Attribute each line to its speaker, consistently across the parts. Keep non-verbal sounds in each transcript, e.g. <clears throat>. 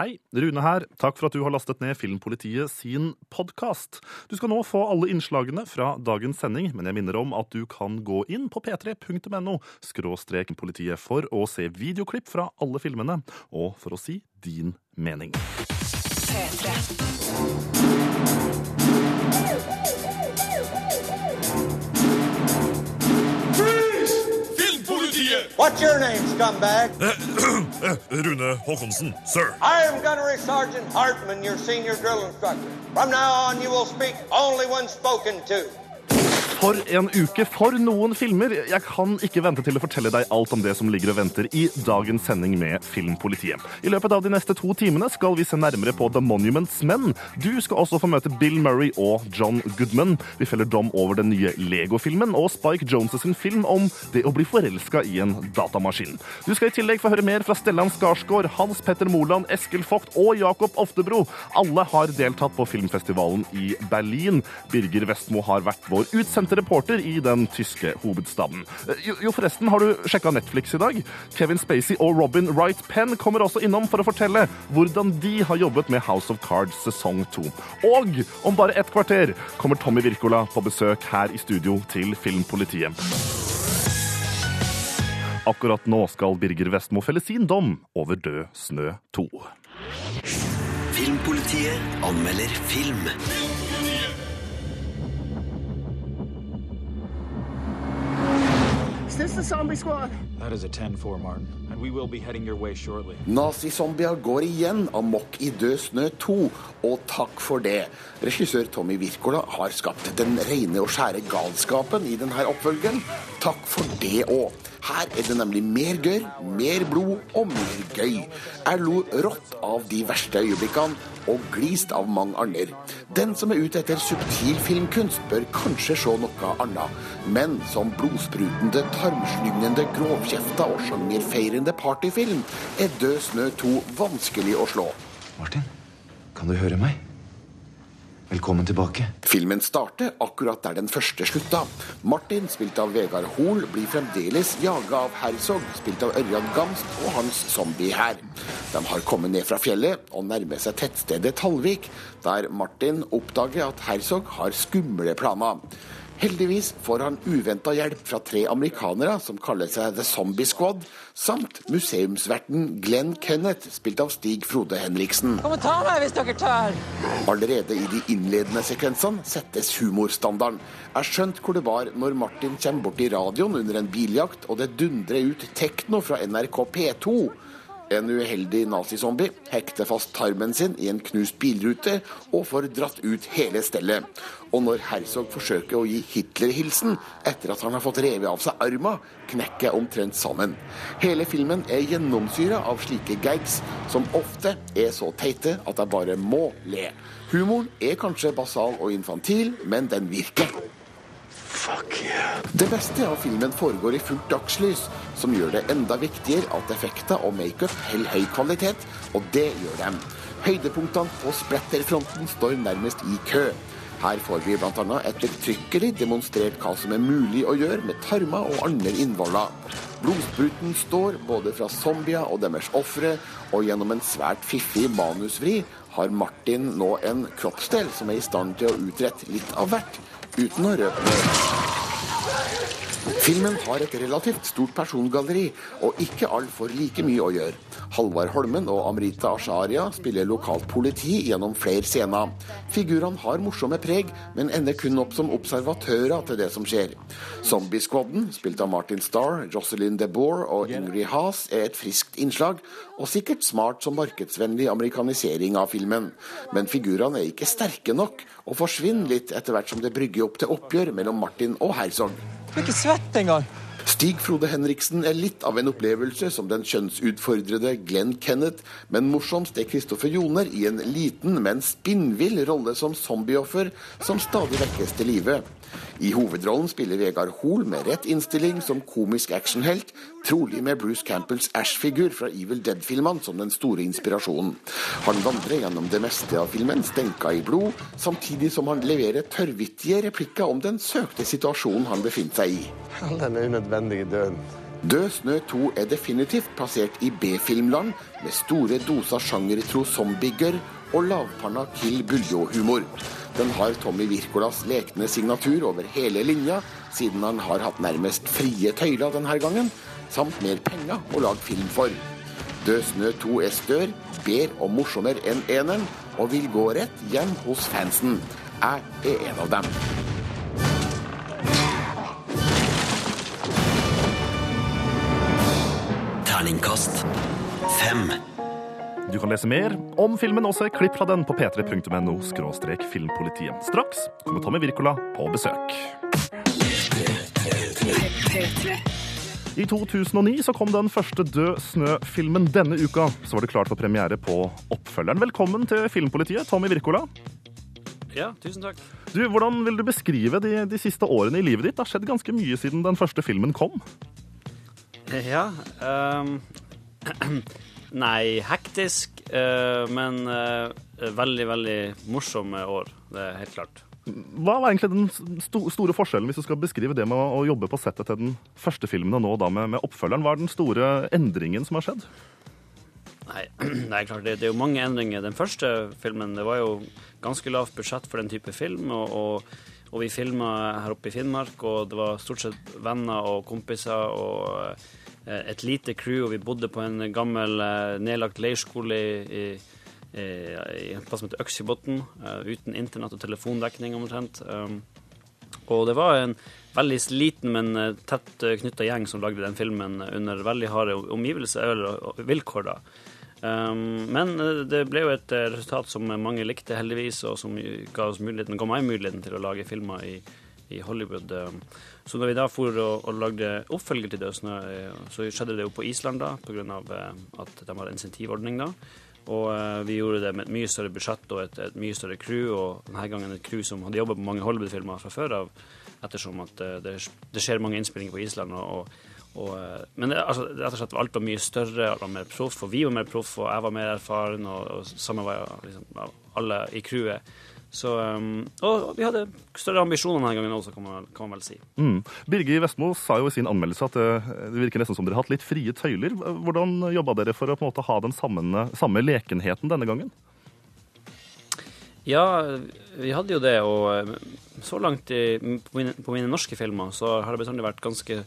Speaker 1: Hei, Rune her. Takk for at du har lastet ned Filmpolitiet sin podkast. Du skal nå få alle innslagene fra dagens sending, men jeg minner om at du kan gå inn på p3.no skråstrek politiet for å se videoklipp fra alle filmene, og for å si din mening.
Speaker 2: Filmpolitiet!
Speaker 3: What's your name, scumbag?
Speaker 2: Eh, <clears throat> eh, Rune Håkonsen, sir.
Speaker 3: I am Gunnery Sergeant Hartman, your senior drill instructor. From now on, you will speak only when spoken to.
Speaker 1: For en uke for noen filmer! Jeg kan ikke vente til å fortelle deg alt om det som ligger og venter i dagens sending med Filmpolitiet. I løpet av de neste to timene skal vi se nærmere på The Monuments Men. Du skal også få møte Bill Murray og John Goodman. Vi feller dom over den nye Lego-filmen og Spike Jones sin film om det å bli forelska i en datamaskin. Du skal i tillegg få høre mer fra Stellan Skarsgård, Hans Petter Moland, Eskil Vogt og Jakob Oftebro. Alle har deltatt på filmfestivalen i Berlin. Birger Vestmo har vært vår utsendte reporter i den tyske hovedstaden. Jo, jo, forresten, har du sjekka Netflix i dag? Kevin Spacey og Robin Wright Penn kommer også innom for å fortelle hvordan de har jobbet med House of Cards sesong to. Og om bare et kvarter kommer Tommy Wirkola på besøk her i studio til Filmpolitiet. Akkurat nå skal Birger Vestmo felle sin dom over Død snø 2.
Speaker 4: Filmpolitiet anmelder film.
Speaker 5: Is the zombie squad?
Speaker 6: That is a 10-4, Martin, and we will be heading your way shortly.
Speaker 7: Nazizombier går igjen amok i Død snø 2, og takk for det. Regissør Tommy Wirkola har skapt den rene og skjære galskapen i denne oppfølgeren. Takk for det òg. Her er det nemlig mer gørr, mer blod og mer gøy. Jeg lo rått av de verste øyeblikkene, og glist av mange andre. Den som er ute etter subtil filmkunst, bør kanskje se noe annet. Men som blodsprutende, tarmslyngende, grovkjefta og sjangerfeirende partyfilm er Død snø 2 vanskelig å slå.
Speaker 8: Martin, kan du høre meg? Velkommen tilbake.
Speaker 7: Filmen starter akkurat der den første slutta. Martin, spilt av Vegard Hoel, blir fremdeles jaga av Herzog, spilt av Ørjan Gamst og hans zombiehær. De har kommet ned fra fjellet og nærmer seg tettstedet Tallvik, der Martin oppdager at Herzog har skumle planer. Heldigvis får han uventa hjelp fra tre amerikanere som kaller seg The Zombie Squad, samt museumsverten Glenn Kenneth, spilt av Stig Frode Henriksen.
Speaker 9: Kom og ta meg hvis dere tør.
Speaker 7: Allerede i de innledende sekvensene settes humorstandarden. Jeg skjønte hvor det var når Martin kommer bort i radioen under en biljakt, og det dundrer ut tekno fra NRK P2. En uheldig nazizombie hekter fast tarmen sin i en knust bilrute og får dratt ut hele stellet. Og når Herzog forsøker å gi Hitler-hilsen etter at han har fått revet av seg arma, knekker omtrent sammen. Hele filmen er gjennomsyra av slike gags som ofte er så teite at jeg bare må le. Humoren er kanskje basal og infantil, men den virker. Det beste av filmen foregår i fullt dagslys, som gjør det enda viktigere at effekter og makeup holder høy kvalitet, og det gjør dem. Høydepunktene på spletterfronten står nærmest i kø. Her får vi bl.a. ettertrykkelig demonstrert hva som er mulig å gjøre med tarmer og andre innvoller. Blodspruten står både fra zombier og deres ofre, og gjennom en svært fiffig manusvri har Martin nå en kroppsdel som er i stand til å utrette litt av hvert, uten å røpe mer. Filmen har et relativt stort persongalleri, og ikke all for like mye å gjøre. Halvard Holmen og Amrita Asharia spiller lokalt politi gjennom flere scener. Figurene har morsomme preg, men ender kun opp som observatører til det som skjer. Zombiesquaden, spilt av Martin Starr, Jocelyn DeBoer og Ingrid Haas, er et friskt innslag, og sikkert smart som markedsvennlig amerikanisering av filmen. Men figurene er ikke sterke nok, og forsvinner litt etter hvert som det brygger opp til oppgjør mellom Martin og Herzog.
Speaker 9: Du er ikke svett engang.
Speaker 7: Stig Frode Henriksen er litt av en opplevelse som den kjønnsutfordrede Glenn Kenneth, men morsomst er Kristoffer Joner i en liten, men spinnvill rolle som zombieoffer som stadig vekkes til live. I hovedrollen spiller Vegard Hoel med rett innstilling som komisk actionhelt, trolig med Bruce Campbells Ash-figur fra Evil Dead-filmene som den store inspirasjonen. Han vandrer gjennom det meste av filmen stenka i blod, samtidig som han leverer tørrvittige replikker om den søkte situasjonen han befinner seg i.
Speaker 10: All den unødvendige døden.
Speaker 7: Død snø 2 er definitivt plassert i B-filmland, med store doser sjangertro zombiegørr og lavpanna Kill Buljo-humor. Den har Tommy Wirkolas lekne signatur over hele linja, siden han har hatt nærmest frie tøyler denne gangen, samt mer penger å lage film for. Død snø 2 er større, bedre og morsommere enn eneren, og vil gå rett hjem hos fansen. Jeg er en av dem.
Speaker 4: Terningkast fem.
Speaker 1: Du kan lese mer om filmen og se klipp fra den på p3.no filmpolitiet. Straks kommer Tommy Wirkola på besøk. I 2009 så kom den første Død snø-filmen. Denne uka så var det klart for premiere på oppfølgeren. Velkommen til Filmpolitiet, Tommy Wirkola.
Speaker 5: Ja, tusen takk.
Speaker 1: Du, Hvordan vil du beskrive de, de siste årene i livet ditt? Det har skjedd ganske mye siden den første filmen kom.
Speaker 5: Ja ehm, <clears throat> Nei, hektisk, eh, men eh, veldig, veldig morsomme år. Det er helt klart.
Speaker 1: Hva var egentlig den sto store forskjellen hvis du skal beskrive det med å jobbe på settet til den første filmen og nå da med, med oppfølgeren? Hva er den store endringen som har skjedd?
Speaker 5: Nei, <clears throat> det er klart, det, det er jo mange endringer. Den første filmen det var jo ganske lavt budsjett for den type film. og, og og vi filma her oppe i Finnmark, og det var stort sett venner og kompiser og et lite crew. Og vi bodde på en gammel eh, nedlagt leirskole i, i, i en plass som heter Øksibotn, eh, uten internett og telefondekning omtrent. Um, og det var en veldig liten, men tett knytta gjeng som lagde den filmen under veldig harde omgivelser, eller vilkår, da. Um, men det ble jo et resultat som mange likte, heldigvis, og som ga, oss muligheten, ga meg muligheten til å lage filmer i, i Hollywood. Så når vi da for og, og lagde oppfølger til Dødsnø, så skjedde det jo på Island da, pga. at de har insentivordning da. Og uh, vi gjorde det med et mye større budsjett og et, et, mye større crew, og denne gangen et crew som hadde jobba på mange Hollywood-filmer fra før av, ettersom at uh, det, det, skjer mange innspillinger på Island. og, og og, men det, altså, rett og slett alt var mye større, alt var mer proff, og vi var mer proff, og jeg var mer erfaren, og, og sammen var liksom, alle i crewet. Så, um, og vi hadde større ambisjoner denne gangen også, kan man, kan man vel si.
Speaker 1: Mm. Birger Vestmo sa jo i sin anmeldelse at det, det, virker nesten som dere har hatt litt frie tøyler. Hvordan jobba dere for å på en måte ha den samme, samme lekenheten denne gangen?
Speaker 5: Ja, vi hadde jo det, og så langt i, på, mine, på mine norske filmer så har det bestandig vært ganske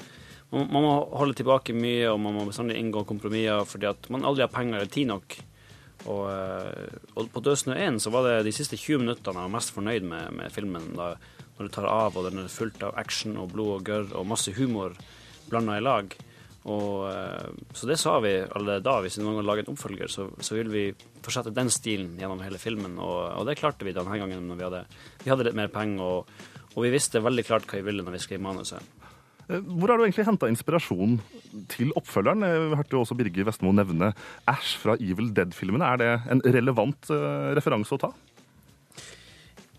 Speaker 5: man, man, må holde tilbake mye, og man må bestandig inngå kompromisser fordi at man aldri har penger eller tid nok. Og, og på Død snø 1 så var det de siste 20 minuttene jeg var mest fornøyd med, med filmen. Da, når det tar av, og den er fullt av action og blod og gørr og masse humor blanda i lag. Og, så det sa vi allerede da. Hvis vi noen gang lager en oppfølger, så, så, vil vi fortsette den stilen gjennom hele filmen. Og, og det klarte vi denne gangen når vi hadde, vi hadde litt mer penger, og, og vi visste veldig klart hva vi ville når vi skrev manuset.
Speaker 1: Hvor har du egentlig henta inspirasjon til oppfølgeren? Jeg hørte jo også Birger Vestmo nevne Ash fra Evil Dead-filmene. Er det en relevant uh, referanse å ta?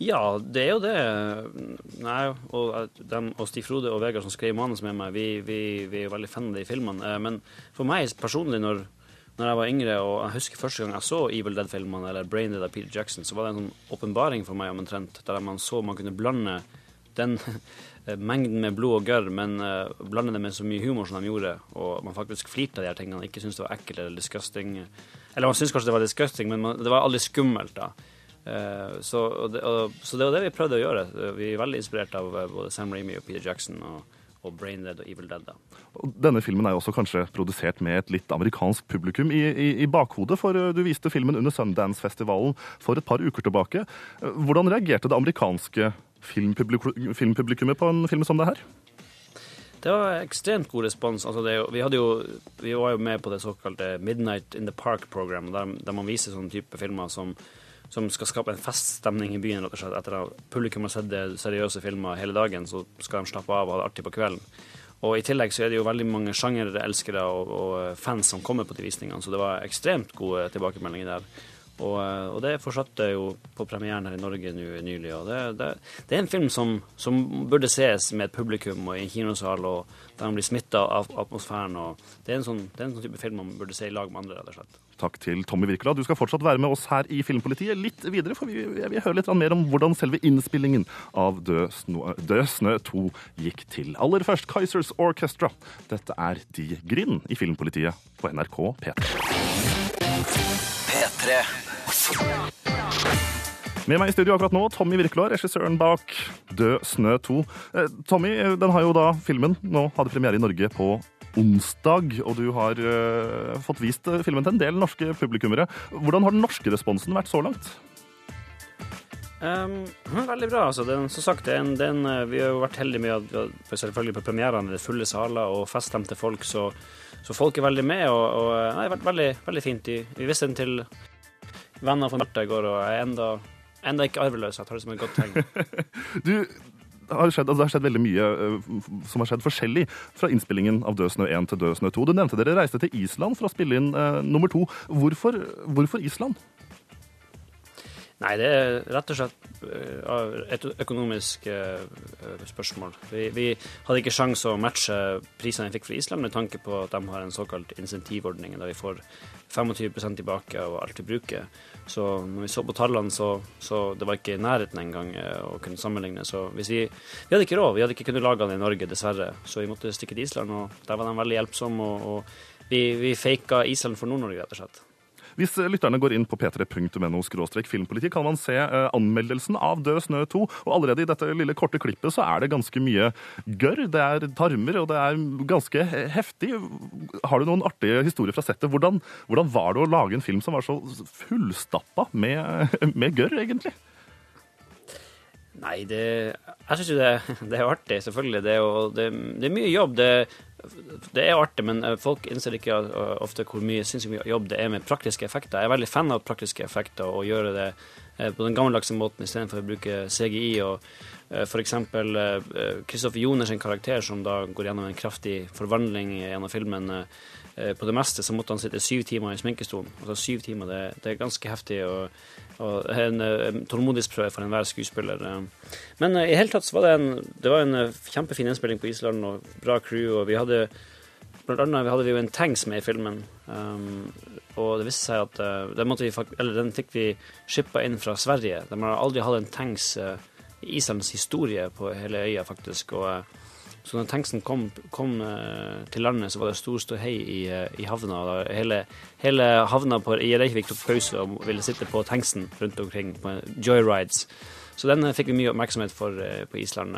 Speaker 5: Ja, det er jo det. Nei, og, dem, og Stig Frode og Vegard som skrev manus med meg, vi, vi, vi, er jo veldig fan av de filmene. Men for meg personlig, når, når, jeg var yngre, og jeg husker første gang jeg så Evil Dead-filmene, eller Brain Dead av Peter Jackson, så var det en sånn åpenbaring for meg omtrent, der man så man kunne blande den Eh, mengden med blod og gørr, men uh, blande det med så mye humor som de gjorde, og man faktisk flirte av de her tingene, ikke syntes det var ekkelt eller disgusting. Eller man syntes kanskje det var disgusting, men man, det var aldri skummelt, da. Uh, så, og det, og, så, det, var det vi prøvde å gjøre. Vi er veldig inspirert av både Sam Ramy og Peter Jackson og, og Brain Dead og Evil Dead. da.
Speaker 1: Denne filmen er jo også kanskje produsert med et litt amerikansk publikum i, i, i bakhodet, for du viste filmen under Sundance-festivalen for et par uker tilbake. Hvordan reagerte det amerikanske filmpublikummet på en film som det her?
Speaker 5: Det var ekstremt god respons. Altså det, vi, jo, vi, var jo med på det såkalte Midnight in the Park-program, der, der, man viser sånne type filmer som, som, skal skape en feststemning i byen. rett og slett. Etter at publikum har sett seriøse filmer hele dagen, så skal de slappe av og ha det artig på kvelden. Og I tillegg så er det jo veldig mange sjangerelskere og, og fans som kommer på de visningene, så det var ekstremt gode tilbakemeldinger der. Og, eh, og det fortsatte jo på premieren her i Norge nu, nylig. og det, det, det er en film som, som, burde ses med et publikum og i en kinosal, og der man blir smitta av atmosfæren. og det er, en sånn, det er en sånn type film man burde se i lag med andre. rett og slett.
Speaker 1: Takk til Tommy Wirkola. Du skal fortsatt være med oss her i Filmpolitiet litt videre, for vi jeg vil høre litt mer om hvordan selve innspillingen av Død snø, Død snø 2 gikk til. Aller først Kaizers Orchestra. Dette er De Grind i Filmpolitiet på NRK P3.
Speaker 4: P3.
Speaker 1: Med meg i studio akkurat nå, Tommy Wirkola, regissøren bak Død snø 2. Eh, Tommy, eh, den har jo da filmen nå hadde premiere i Norge på onsdag, og du har eh, fått vist eh, filmen til en del norske publikummere. Hvordan har den norske responsen vært så langt?
Speaker 5: Um, veldig bra. altså. Den, som sagt, den, den, Vi har jo vært heldige med at selvfølgelig på premierene det er fulle saler og feststemte folk, så, så, folk er veldig med. og, og nei, Det har vært veldig, veldig fint. Vi visste den til venner fra Marte går, og er enda, enda ikke arveløs. Jeg tar det som et godt tegn.
Speaker 1: du, det har, skjedd, altså det har skjedd veldig mye uh, som har skjedd forskjellig fra innspillingen av Død snø 1 til Død snø 2. Du nevnte dere reiste til Island for å spille inn uh, nummer to. Hvorfor, hvorfor Island?
Speaker 5: Nei, det er rett og slett uh, et økonomisk spørsmål. Vi, vi hadde ikke sjanse å matche prisene vi fikk fra Island, med tanke på at de har en såkalt insentivordning, der vi får 25% tilbake av alt vi bruker. Så når vi så på tallene, så, så det var ikke i nærheten engang å kunne sammenligne. Så hvis vi, vi hadde ikke råd, vi hadde ikke kunnet lage den i Norge, dessverre. Så vi måtte stikke til Island, og der var de veldig hjelpsomme. Og, og vi, vi faka Island for Nord-Norge, rett og slett.
Speaker 1: Hvis lytterne går inn på p3.no filmpolitikk, kan man se eh, anmeldelsen av Død snø 2. Og allerede i dette lille korte klippet så er det ganske mye gørr. Det er tarmer, og det er ganske heftig. Har du noen artige historier fra settet? Hvordan, hvordan var det å lage en film som var så fullstappa med, <laughs> med gørr, egentlig?
Speaker 5: Nei, det Jeg syns jo det, <laughs> det, er artig, selvfølgelig. Det jo, det, det er mye jobb. Det, det er artig, men eh, folk innser ikke ofte hvor mye sinnssykt mye jobb det er med praktiske effekter. Jeg er veldig fan av praktiske effekter og gjøre det eh, på den gammeldagse måten istedenfor å bruke CGI. og F.eks. Kristoffer Joner sin karakter, som da går gjennom en kraftig forvandling gjennom filmen. På det meste så måtte han sitte syv timer i sminkestolen. Altså syv timer, det, det er ganske heftig. og og en, en tålmodighetsprøve for enhver skuespiller. Men i hele tatt så var det en, det var en kjempefin innspilling på Island og bra crew. og vi hadde Blant annet hadde vi jo en tanks med i filmen. Um, og det viste seg at uh, den, vi, den, fikk vi shippa inn fra Sverige. De har aldri hatt en tanks uh, i Islands historie på hele øya, faktisk. og uh, så når tanksen kom, kom uh, til landet, så var det stor ståhei i, uh, i havna. Hele, hele, havna på, i Reykjavik tok pause og ville sitte på tanksen rundt omkring på joyrides. Så den uh, fikk vi mye oppmerksomhet for på Island.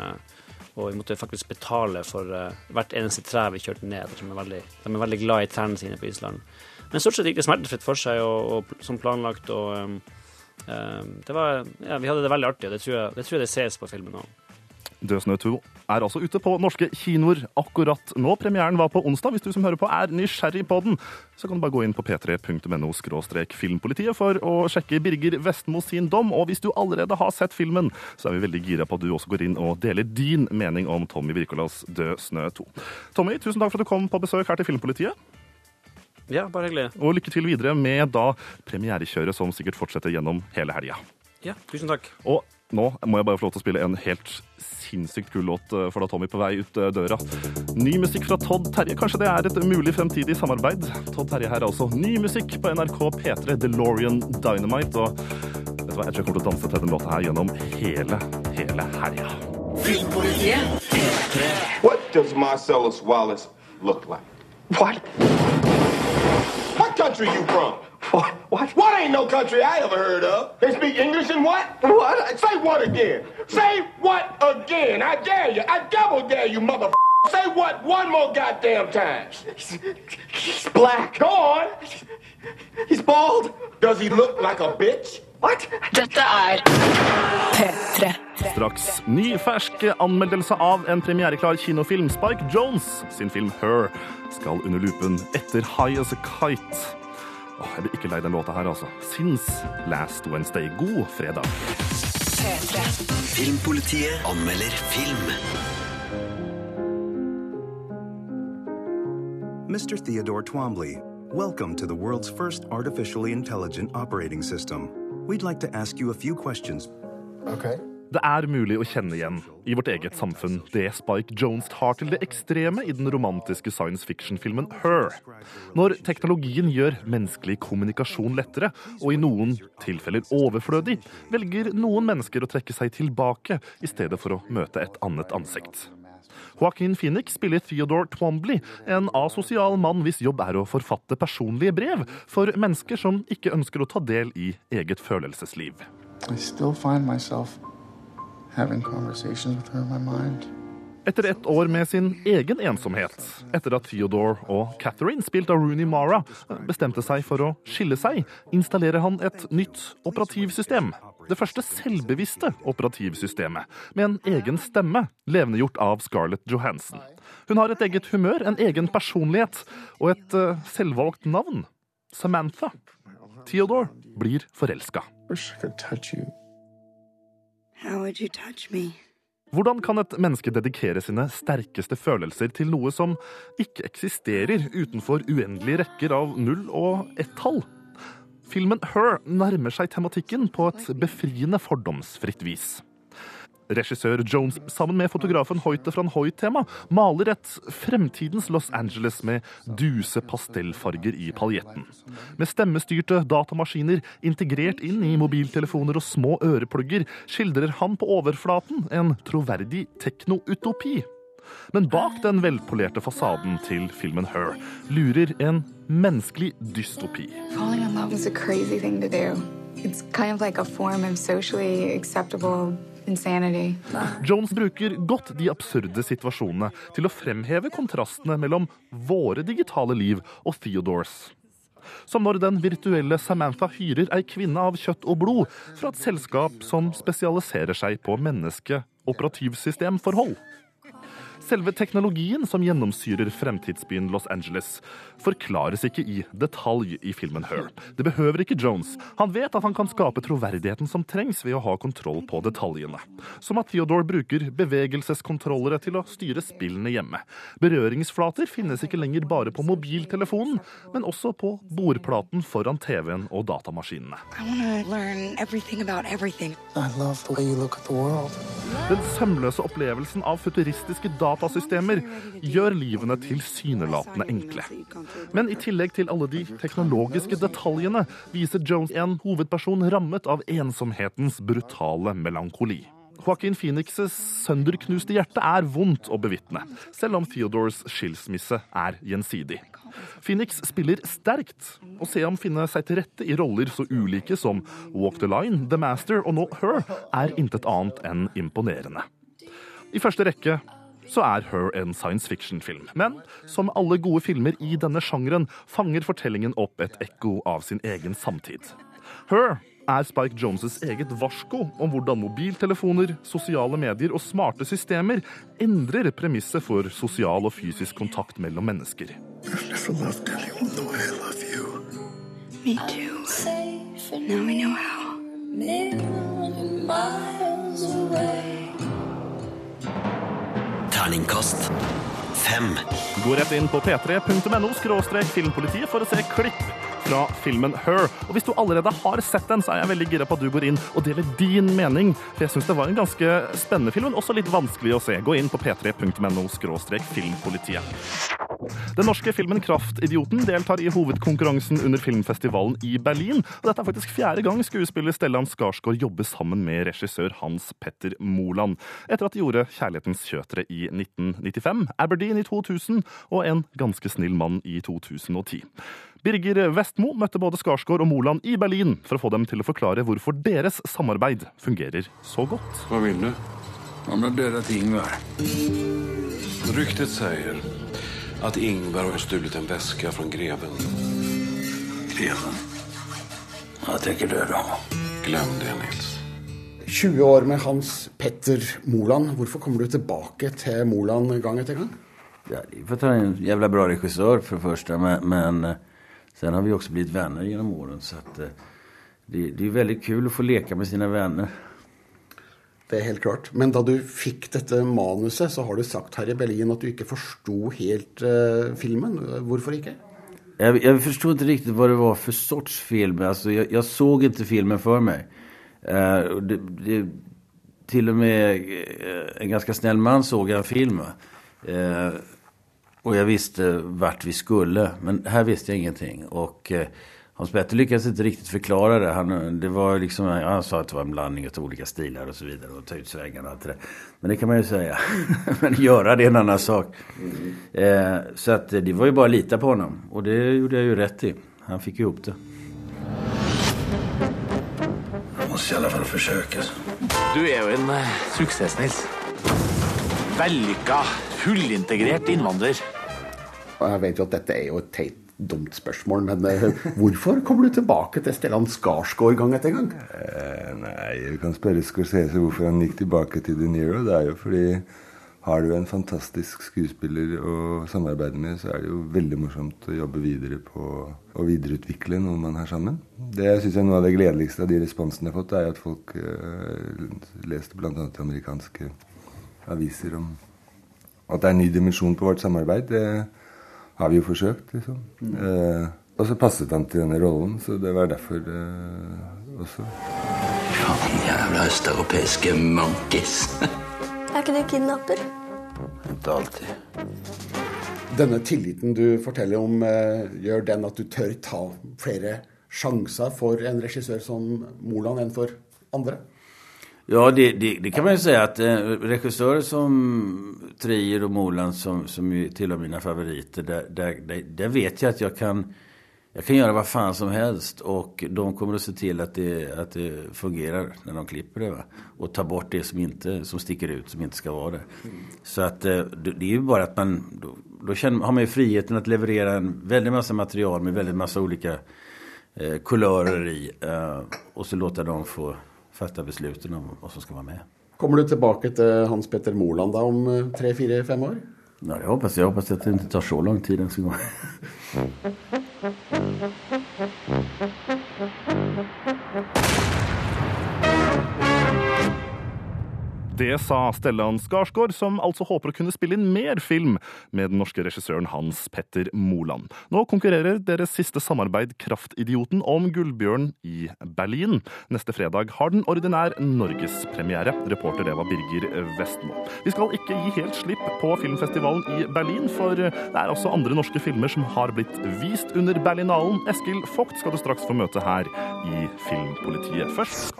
Speaker 5: og vi måtte faktisk betale for hvert eneste tre vi kjørte ned. De er veldig, de er veldig glad i trærne sine på Island. Men stort sett gikk det smertefritt for seg og, og, som planlagt. og um, det var, ja, Vi hadde det veldig artig, og det tror jeg det, tror jeg det ses på filmen òg.
Speaker 1: Død snø 2 er altså ute på norske kinoer akkurat nå. Premieren var på onsdag. Hvis du som hører på er nysgjerrig på den, så kan du bare gå inn på p3.no filmpolitiet for å sjekke Birger Vestmo sin dom. Og hvis du allerede har sett filmen, så er vi veldig gira på at du også går inn og deler din mening om Tommy Wirkolas Død snø 2. Tommy, tusen takk for at du kom på besøk her til Filmpolitiet.
Speaker 5: Ja, bare hyggelig.
Speaker 1: Og lykke til videre med da premierekjøret som sikkert fortsetter gjennom hele helga.
Speaker 5: Ja, tusen takk.
Speaker 1: Og nå må jeg bare få lov til å spille en helt sinnssykt kul låt eh, for da Tommy på vei ut eh, døra. Ny musikk fra Todd Terje. Kanskje det er et mulig fremtidig samarbeid? Todd Terje her altså. Ny musikk på NRK P3, DeLorean Dynamite. Og vet du hva, jeg tror jeg kommer til å danse til den låta her gjennom hele, hele helga.
Speaker 10: Filmpolitiet P3. What does Marcellus Wallace look like?
Speaker 11: What?
Speaker 10: What country you from?
Speaker 11: What? What?
Speaker 10: What ain't no country I ever heard of? They speak English and what?
Speaker 11: What?
Speaker 10: Say what again? Say what again? I dare you. I double dare you, mother. Say what one more goddamn time.
Speaker 11: He's, he's black.
Speaker 10: Go on.
Speaker 11: He's bald.
Speaker 10: Does he look like a bitch?
Speaker 11: What?
Speaker 12: Dette er P3.
Speaker 1: Straks ny fersk anmeldelse av en premiereklar kinofilm. Spike Jones sin film Her skal under lupen etter High As A Kite. Åh, jeg blir ikke lei den låta her, altså. Since Last Wednesday. God fredag.
Speaker 4: Filmpolitiet anmelder film.
Speaker 13: Mr. Theodore Twombly Welcome to the world's first artificially intelligent operating system. We'd like to ask you a few questions.
Speaker 7: Okay.
Speaker 1: Det er mulig å kjenne igjen i vårt eget samfunn det Spike Jones tar til det ekstreme i den romantiske science fiction-filmen Her. Når teknologien gjør menneskelig kommunikasjon lettere, og i noen tilfeller overflødig, velger noen mennesker å trekke seg tilbake i stedet for å møte et annet ansikt. Joaquin Phoenix spiller Theodore Twombly, en asosial mann hvis jobb er å forfatte personlige brev for mennesker som ikke ønsker å ta del i eget følelsesliv.
Speaker 14: I still find myself having conversations with her in my mind.
Speaker 1: Etter ett år med sin egen ensomhet, etter at Theodore og Catherine, spilt av Rooney Mara, bestemte seg for å skille seg, installerer han et nytt operativsystem. Det første selvbevisste operativsystemet, med en egen stemme, levendegjort av Scarlett Johansson. Hun har et eget humør, en egen personlighet og et uh, selvvalgt navn. Samantha. Theodore blir forelska.
Speaker 14: Wish I could touch you.
Speaker 1: Hvordan kan et menneske dedikere sine sterkeste følelser til noe som ikke eksisterer utenfor uendelige rekker av null og ett-tall? Filmen Her nærmer seg tematikken på et befriende fordomsfritt vis. Regissør Jones sammen med fotografen Hoite fra Hoit-tema maler et fremtidens Los Angeles med duse pastellfarger i paljetten. Med stemmestyrte datamaskiner integrert inn i mobiltelefoner og små øreplugger skildrer han på overflaten en troverdig tekno-utopi. Men bak den velpolerte fasaden til filmen Her lurer en menneskelig dystopi.
Speaker 15: Kind of like a form of socially acceptable
Speaker 1: Jones bruker godt de absurde situasjonene til å fremheve kontrastene mellom våre digitale liv og Theodores. Som når den virtuelle Samantha hyrer ei kvinne av kjøtt og blod fra et selskap som spesialiserer seg på menneske-operativsystemforhold. Selve teknologien som gjennomsyrer fremtidsbyen Los Angeles, forklares ikke i detalj i filmen Her. Det behøver ikke Jones. Han vet at han kan skape troverdigheten som trengs ved å ha kontroll på detaljene. Som at Theodore bruker bevegelseskontrollere til å styre spillene hjemme. Berøringsflater finnes ikke lenger bare på mobiltelefonen, men også på bordplaten foran TV-en og datamaskinene. Den sømløse opplevelsen av futuristiske datasystemer gjør livene tilsynelatende enkle. Men i tillegg til alle de teknologiske detaljene viser Jones en hovedperson rammet av ensomhetens brutale melankoli. Joaquin Phoenix' sønderknuste hjerte er vondt å bevitne, selv om Theodores skilsmisse er gjensidig. Phoenix spiller sterkt, og se ham finne seg til rette i roller så ulike som Walk the Line, The Master og nå Her, er intet annet enn imponerende. I første rekke så er Her en science fiction-film. Men som alle gode filmer i denne sjangeren fanger fortellingen opp et ekko av sin egen samtid. Her er Spike Jones' eget varsko om hvordan mobiltelefoner, sosiale medier og smarte systemer endrer premisset for sosial og fysisk kontakt mellom mennesker.
Speaker 15: We know how.
Speaker 4: Terningkast fem.
Speaker 1: Gå rett inn på p3.no filmpolitiet for å se klipp fra filmen Her. Og hvis du allerede har sett den, så er jeg veldig gira på at du går inn og deler din mening. For jeg syns det var en ganske spennende film, men også litt vanskelig å se. Gå inn på p3.no filmpolitiet. Den norske filmen Kraftidioten deltar i hovedkonkurransen under filmfestivalen i Berlin. Og dette er faktisk fjerde gang skuespiller Stellan Skarsgård jobber sammen med regissør Hans Petter Moland, etter at de gjorde Kjærlighetens kjøtere i 1995, Aberdeen i 2000 og En ganske snill mann i 2010. Birger Vestmo møtte både Skarsgård og Moland i Berlin for å få dem til å forklare hvorfor deres samarbeid fungerer så godt.
Speaker 16: Hva vil du? Han har ting, Ingvar. Ryktet säger att Ingvar har stulit en väska från greven. Greven? Jag tänker döda honom. Glöm det, Nils.
Speaker 7: 20 år med Hans Petter Moland. Hvorfor kommer du tilbake til Moland gang etter gang?
Speaker 17: Ja, för att han är en jävla bra regissør for det første, Men, men eh, sen har vi også blitt vänner gjennom årene. Så att, eh, det, det er veldig kul å få leka med sine vänner.
Speaker 7: Det er helt klart. Men da du fikk dette manuset, så har du sagt her i Berlin at du ikke forsto helt uh, filmen. Hvorfor ikke?
Speaker 17: Jeg, jeg forsto ikke riktig hva det var for sorts film. Altså, jeg, jeg så ikke filmen for meg. Uh, det, det, til og med eh, en ganske snill mann så en film. Uh, og jeg visste hvert vi skulle. Men her visste jeg ingenting. Og Hans Petter lyckades inte riktigt förklara det. Han, det var liksom, han sa att det var en blandning av olika stilar och så vidare. Och ta ut svängarna och alt det. Men det kan man ju säga. <laughs> Men göra det är en annan sak. Eh, så att det var ju bara att lita på honom. Och det gjorde jag ju rätt i. Han fick ihop det.
Speaker 18: Jag måste i alla fall försöka.
Speaker 19: Du er jo en uh, suksess, Nils. Vellykka, fullintegrert innvandrer.
Speaker 20: Og jeg vet jo at dette er jo et teit, dumt spørsmål, men eh, hvorfor kommer du tilbake til Stellan Skarsgård gang etter gang?
Speaker 21: Eh, nei, du kan spørre Scorsese hvorfor han gikk tilbake til De Niro. Det er jo fordi har du en fantastisk skuespiller å samarbeide med, så er det jo veldig morsomt å jobbe videre på å videreutvikle noe man har sammen. Det syns jeg er noe av det gledeligste av de responsene jeg har fått, er at folk eh, leste bl.a. amerikanske aviser om at det er en ny dimensjon på vårt samarbeid. Det har vi jo forsøkt, liksom. Eh, og så passet han til denne rollen, så det var derfor eh, også.
Speaker 18: Faen, jævla østeuropeiske monkeys. <laughs>
Speaker 22: Er ikke du kidnapper?
Speaker 18: Ikke alltid.
Speaker 20: Denne tilliten du forteller om, eh, gjør den at du tør ta flere sjanser for en regissør som Moland enn for andre?
Speaker 17: Ja, det, det, det kan man ju säga att eh, regissörer som Trier och Moland som, som ju tillhör mina favoriter, där, där, där, vet jag att jag kan, jag kan göra vad fan som helst och de kommer att se till att det, att det fungerar när de klipper det. Va? Och ta bort det som, inte, som sticker ut, som inte ska vara där. Så att eh, det, det är ju bara att man, då, då känner, har man ju friheten att leverera en väldig massa material med väldigt massa olika eh, kulörer i. Eh, och så låta dem få fatta besluten om hva som skal være med.
Speaker 20: Kommer du tilbake til Hans Petter Moland da om eh, tre, fire, fem år?
Speaker 17: Nei, jeg håper, jeg håper at det ikke tar så lang tid Den skal gång. <laughs>
Speaker 1: Det sa Stellan Skarsgård, som altså håper å kunne spille inn mer film med den norske regissøren Hans Petter Moland. Nå konkurrerer deres siste samarbeid Kraftidioten om Gullbjørn i Berlin. Neste fredag har den ordinær norgespremiere. Reporter det var Birger Vestmo. Vi skal ikke gi helt slipp på filmfestivalen i Berlin, for det er også andre norske filmer som har blitt vist under Berlinalen. Eskil Vogt skal du straks få møte her i Filmpolitiet. Først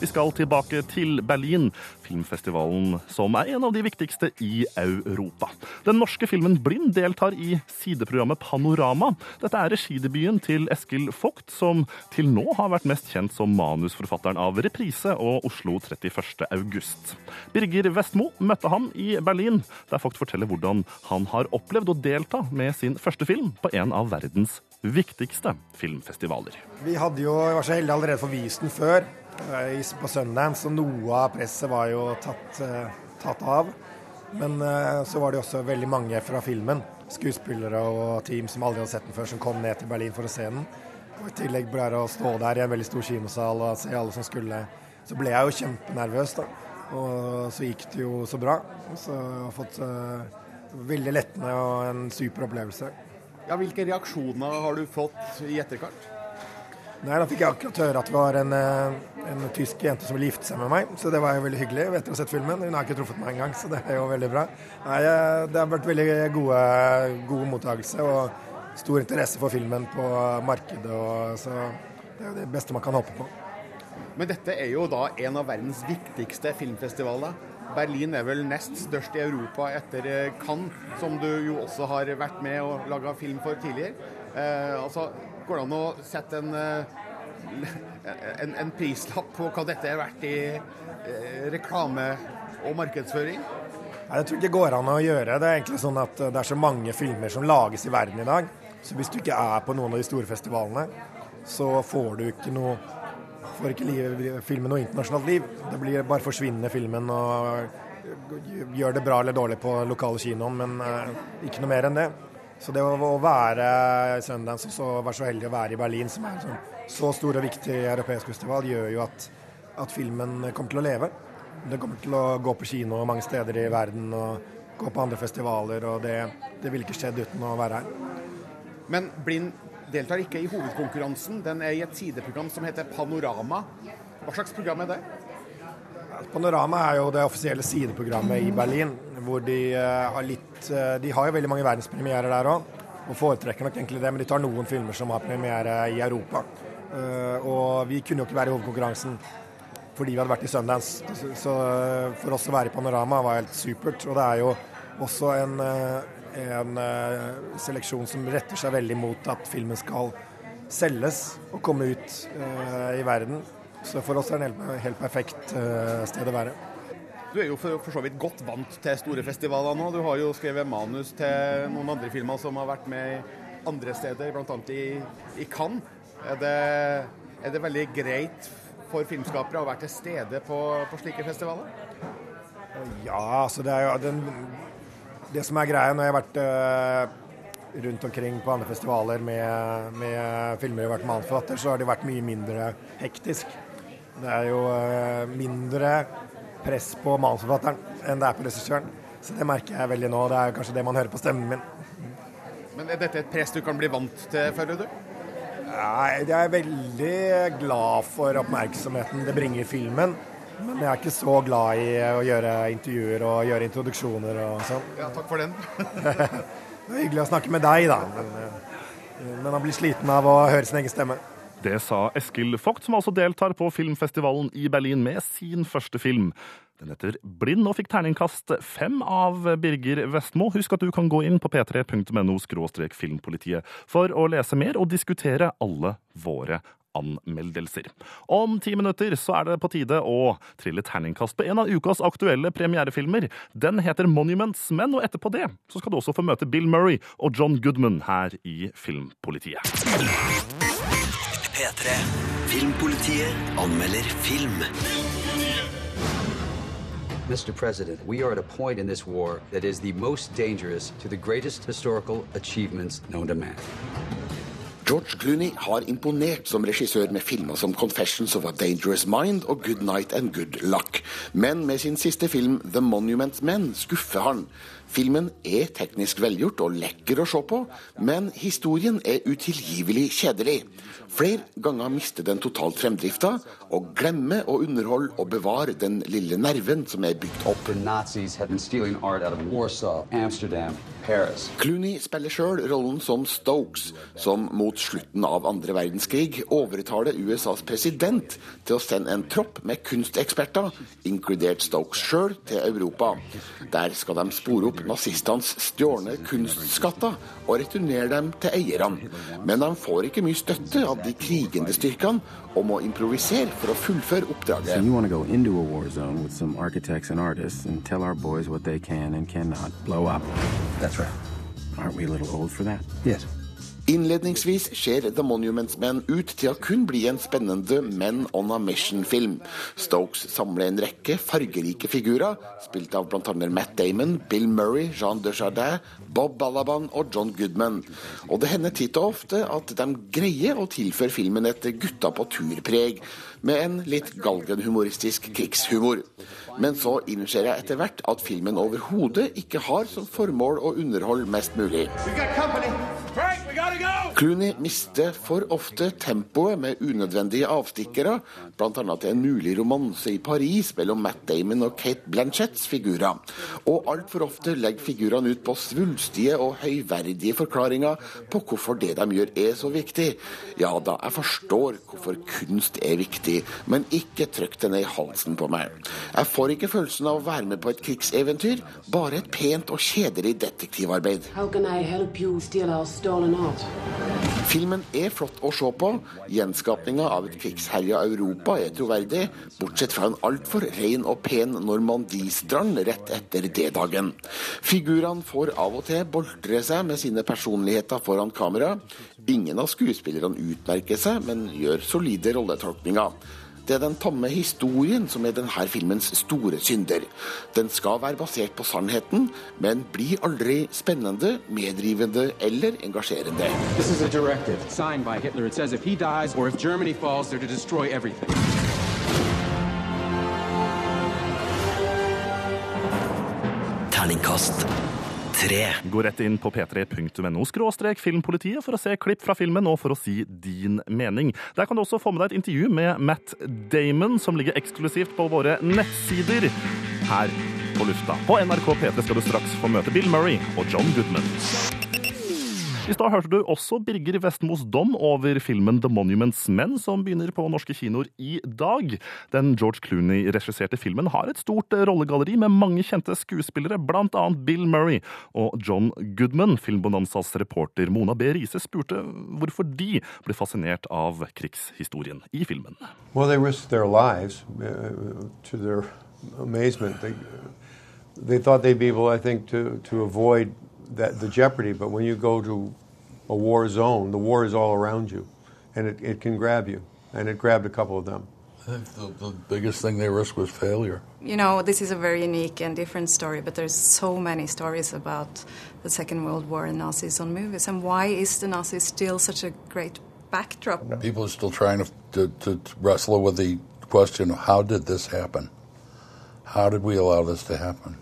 Speaker 1: vi skal tilbake til Berlin, filmfestivalen som er en av de viktigste i Europa. Den norske filmen Blind deltar i sideprogrammet Panorama. Dette er regidebuten til Eskil Vogt, som til nå har vært mest kjent som manusforfatteren av Reprise og Oslo 31. august. Birger Vestmo møtte ham i Berlin, der Vogt forteller hvordan han har opplevd å delta med sin første film på en av verdens viktigste filmfestivaler.
Speaker 23: Vi hadde jo, jeg var så heldig allerede for vist den før på Sundance, og noe av presset var jo tatt, eh, tatt av. Men eh, så var det også veldig mange fra filmen, skuespillere og team som aldri hadde sett den før, som kom ned til Berlin for å se den. Og I tillegg ble det å stå der i en veldig stor kinosal og se alle som skulle Så ble jeg jo kjempenervøs, da. Og så gikk det jo så bra. Så jeg har fått veldig lettende og en super opplevelse.
Speaker 24: Ja, Hvilke reaksjoner har du fått i etterkant?
Speaker 23: Nei, Da fikk jeg akkurat høre at det var en, en, tysk jente som ville gifte seg med meg. Så det var jo veldig hyggelig etter å ha sett filmen. Hun har ikke truffet meg engang, så det er jo veldig bra. Nei, Det har vært veldig gode, god mottakelse og stor interesse for filmen på markedet. Og, så det er jo det beste man kan håpe på.
Speaker 24: Men dette er jo da en av verdens viktigste filmfestivaler. Berlin er vel nest størst i Europa etter Cannes, som du jo også har vært med og laga film for tidligere. Eh, altså, Går det an å sette en, en, en, prislapp på hva dette er verdt i eh, reklame og markedsføring?
Speaker 23: Nei, Jeg tror ikke det går an å gjøre. Det er egentlig sånn at det er så mange filmer som lages i verden i dag. Så hvis du ikke er på noen av de store festivalene, så får du ikke noe får ikke liv, filmen noe internasjonalt liv. Det blir bare forsvinner filmen og gjør det bra eller dårlig på lokale kinoen, men ikke noe mer enn det. Så det å, være Sundance og være så heldig å være i Berlin, som er en sånn, så stor og viktig europeisk festival, gjør jo at, at, filmen kommer til å leve. Den kommer til å gå på kino mange steder i verden og gå på andre festivaler, og det, det ville ikke skjedd uten å være her.
Speaker 24: Men Blind deltar ikke i hovedkonkurransen. Den er i et sideprogram som heter Panorama. Hva slags program er det?
Speaker 23: Panorama er jo det offisielle sideprogrammet i Berlin. Hvor de eh, har litt eh, De har jo veldig mange verdenspremierer der òg. Og foretrekker nok egentlig det, men de tar noen filmer som har premiere i Europa. Eh, og vi kunne jo ikke være i hovedkonkurransen fordi vi hadde vært i Sundance. Så, for oss å være i Panorama var helt supert. Og det er jo også en, en seleksjon som retter seg veldig mot at filmen skal selges og komme ut i verden. Så for oss er det en helt, perfekt eh, sted å være.
Speaker 24: Du er jo for, for så vidt godt vant til store festivaler nå. Du har jo skrevet manus til noen andre filmer som har vært med andre steder, bl.a. I, i Cannes. Er det, er det veldig greit for filmskapere å være til stede på, på slike festivaler?
Speaker 23: Ja, altså det er jo den, Det som er greia når jeg har vært eh, rundt omkring på andre festivaler med, med filmer jeg har vært manusforfatter, så har det vært mye mindre hektisk. Det er jo eh, mindre press på manusforfatteren enn det er på regissøren. Så det merker jeg veldig nå. Det er kanskje det man hører på stemmen min.
Speaker 24: Men er dette et press du kan bli vant til, føler du?
Speaker 23: Nei, jeg er veldig glad for oppmerksomheten det bringer filmen. Men jeg er ikke så glad i å gjøre intervjuer og gjøre introduksjoner og sånn.
Speaker 24: Ja, takk for den. <laughs>
Speaker 23: det er hyggelig å snakke med deg, da. Men, eh, men man blir sliten av å høre sin egen stemme.
Speaker 1: Det sa Eskil Vogt, som altså deltar på filmfestivalen i Berlin med sin første film. Den heter Blind og fikk terningkast fem av Birger Vestmo. Husk at du kan gå inn på p3.no filmpolitiet for å lese mer og diskutere alle våre anmeldelser. Om ti minutter så er det på tide å trille terningkast på en av ukas aktuelle premierefilmer. Den heter Monuments Men, og etterpå det så skal du også få møte Bill Murray og John Goodman her i Filmpolitiet.
Speaker 4: P3. Filmpolitiet anmelder film.
Speaker 25: Mr. President, we are at a point in this war that is the most dangerous to the greatest historical achievements known to man.
Speaker 7: George Clooney har imponert som regissør med filmer som 'Confessions of a Dangerous Mind' og 'Good Night and Good Luck'. Men med sin siste film 'The Monument Men' skuffer han. Filmen er teknisk velgjort og lekker å se på, men historien er utilgivelig kjedelig. Flere ganger mister den totalt fremdrifta, og glemmer å underholde og bevare den lille nerven som er bygd opp.
Speaker 25: Warsaw,
Speaker 7: Clooney spiller sjøl rollen som Stokes, som mot slutten av andre verdenskrig overtaler USAs president til å sende en tropp med kunsteksperter, inkludert Stokes sjøl, til Europa. Der skal de spore opp nazistenes stjålne kunstskatter og returnere dem til eierne. Men de får ikke mye støtte av de krigende styrkene og må improvisere for å fullføre oppdraget.
Speaker 26: So want to go into a war zone with some architects and artists and tell our boys what they can and cannot blow up.
Speaker 25: That's right.
Speaker 26: Aren't we a little old for that?
Speaker 25: Yes.
Speaker 7: Innledningsvis ser The Monuments Men ut til å kun bli en spennende Men on a Mission-film. Stokes samler en rekke fargerike figurer, spilt av bl.a. Matt Damon, Bill Murray, Jean Dujardin, Bob Balaban og John Goodman. Og det hender titt og ofte at de greier å tilføre filmen et gutta på tur-preg, med en litt galgenhumoristisk krigshumor. Men så innser jeg etter hvert at filmen overhodet ikke har som formål å underholde mest mulig.
Speaker 10: We got company.
Speaker 7: Clooney mister for ofte tempoet med unødvendige avstikkere, bl.a. til en mulig romanse i Paris mellom Matt Damon og Kate Blanchetts figurer. Og altfor ofte legger figurene ut på svulstige og høyverdige forklaringer på hvorfor det de gjør er så viktig. Ja da, jeg forstår hvorfor kunst er viktig, men ikke trykk det ned i halsen på meg. Jeg får ikke følelsen av å være med på et krigseventyr, bare et pent og kjedelig detektivarbeid.
Speaker 27: How can I help you steal our stolen art?
Speaker 7: Filmen er flott å se på. Gjenskapninga av et krigsherja Europa er troverdig, bortsett fra en altfor ren og pen Normandie-strand rett etter D-dagen. Figurene får av og til boltre seg med sine personligheter foran kamera. Ingen av skuespillerne utmerker seg, men gjør solide rolletolkninger. Det er den tamme historien som er denne filmens store synder. Den skal være basert på sannheten, men blir aldri spennende, medrivende eller engasjerende.
Speaker 28: This is a directive signed by Hitler. It says if he dies or if Germany falls, they're to destroy everything.
Speaker 4: Terningkast P3.
Speaker 1: Gå rett inn på p3.no skråstrek filmpolitiet for å se klipp fra filmen og for å si din mening. Der kan du også få med deg et intervju med Matt Damon, som ligger eksklusivt på våre nettsider her på lufta. På NRK P3 skal du straks få møte Bill Murray og John Goodman. I stad hørte du også Birger Vestmos dom over filmen The Monuments Men, som begynner på norske kinoer i dag. Den George Clooney-regisserte filmen har et stort rollegalleri med mange kjente skuespillere, blant annet Bill Murray og John Goodman. Filmbonanzas reporter Mona B. Riise spurte hvorfor de ble fascinert av krigshistorien i filmen.
Speaker 29: Well, they risked their lives uh, to their amazement. They, they thought they'd be able, I think, to, to avoid that the jeopardy. But when you go to a war zone, the war is all around you, and it, it can grab you. And it grabbed a couple of them.
Speaker 30: I think the, the biggest thing they risked was failure.
Speaker 31: You know, this is a very unique and different story, but there's so many stories about the Second World War and Nazis on movies. And why is the Nazis still such a great backdrop?
Speaker 30: People are still trying to, to, to wrestle with the question of how did this happen? How did we allow this to happen?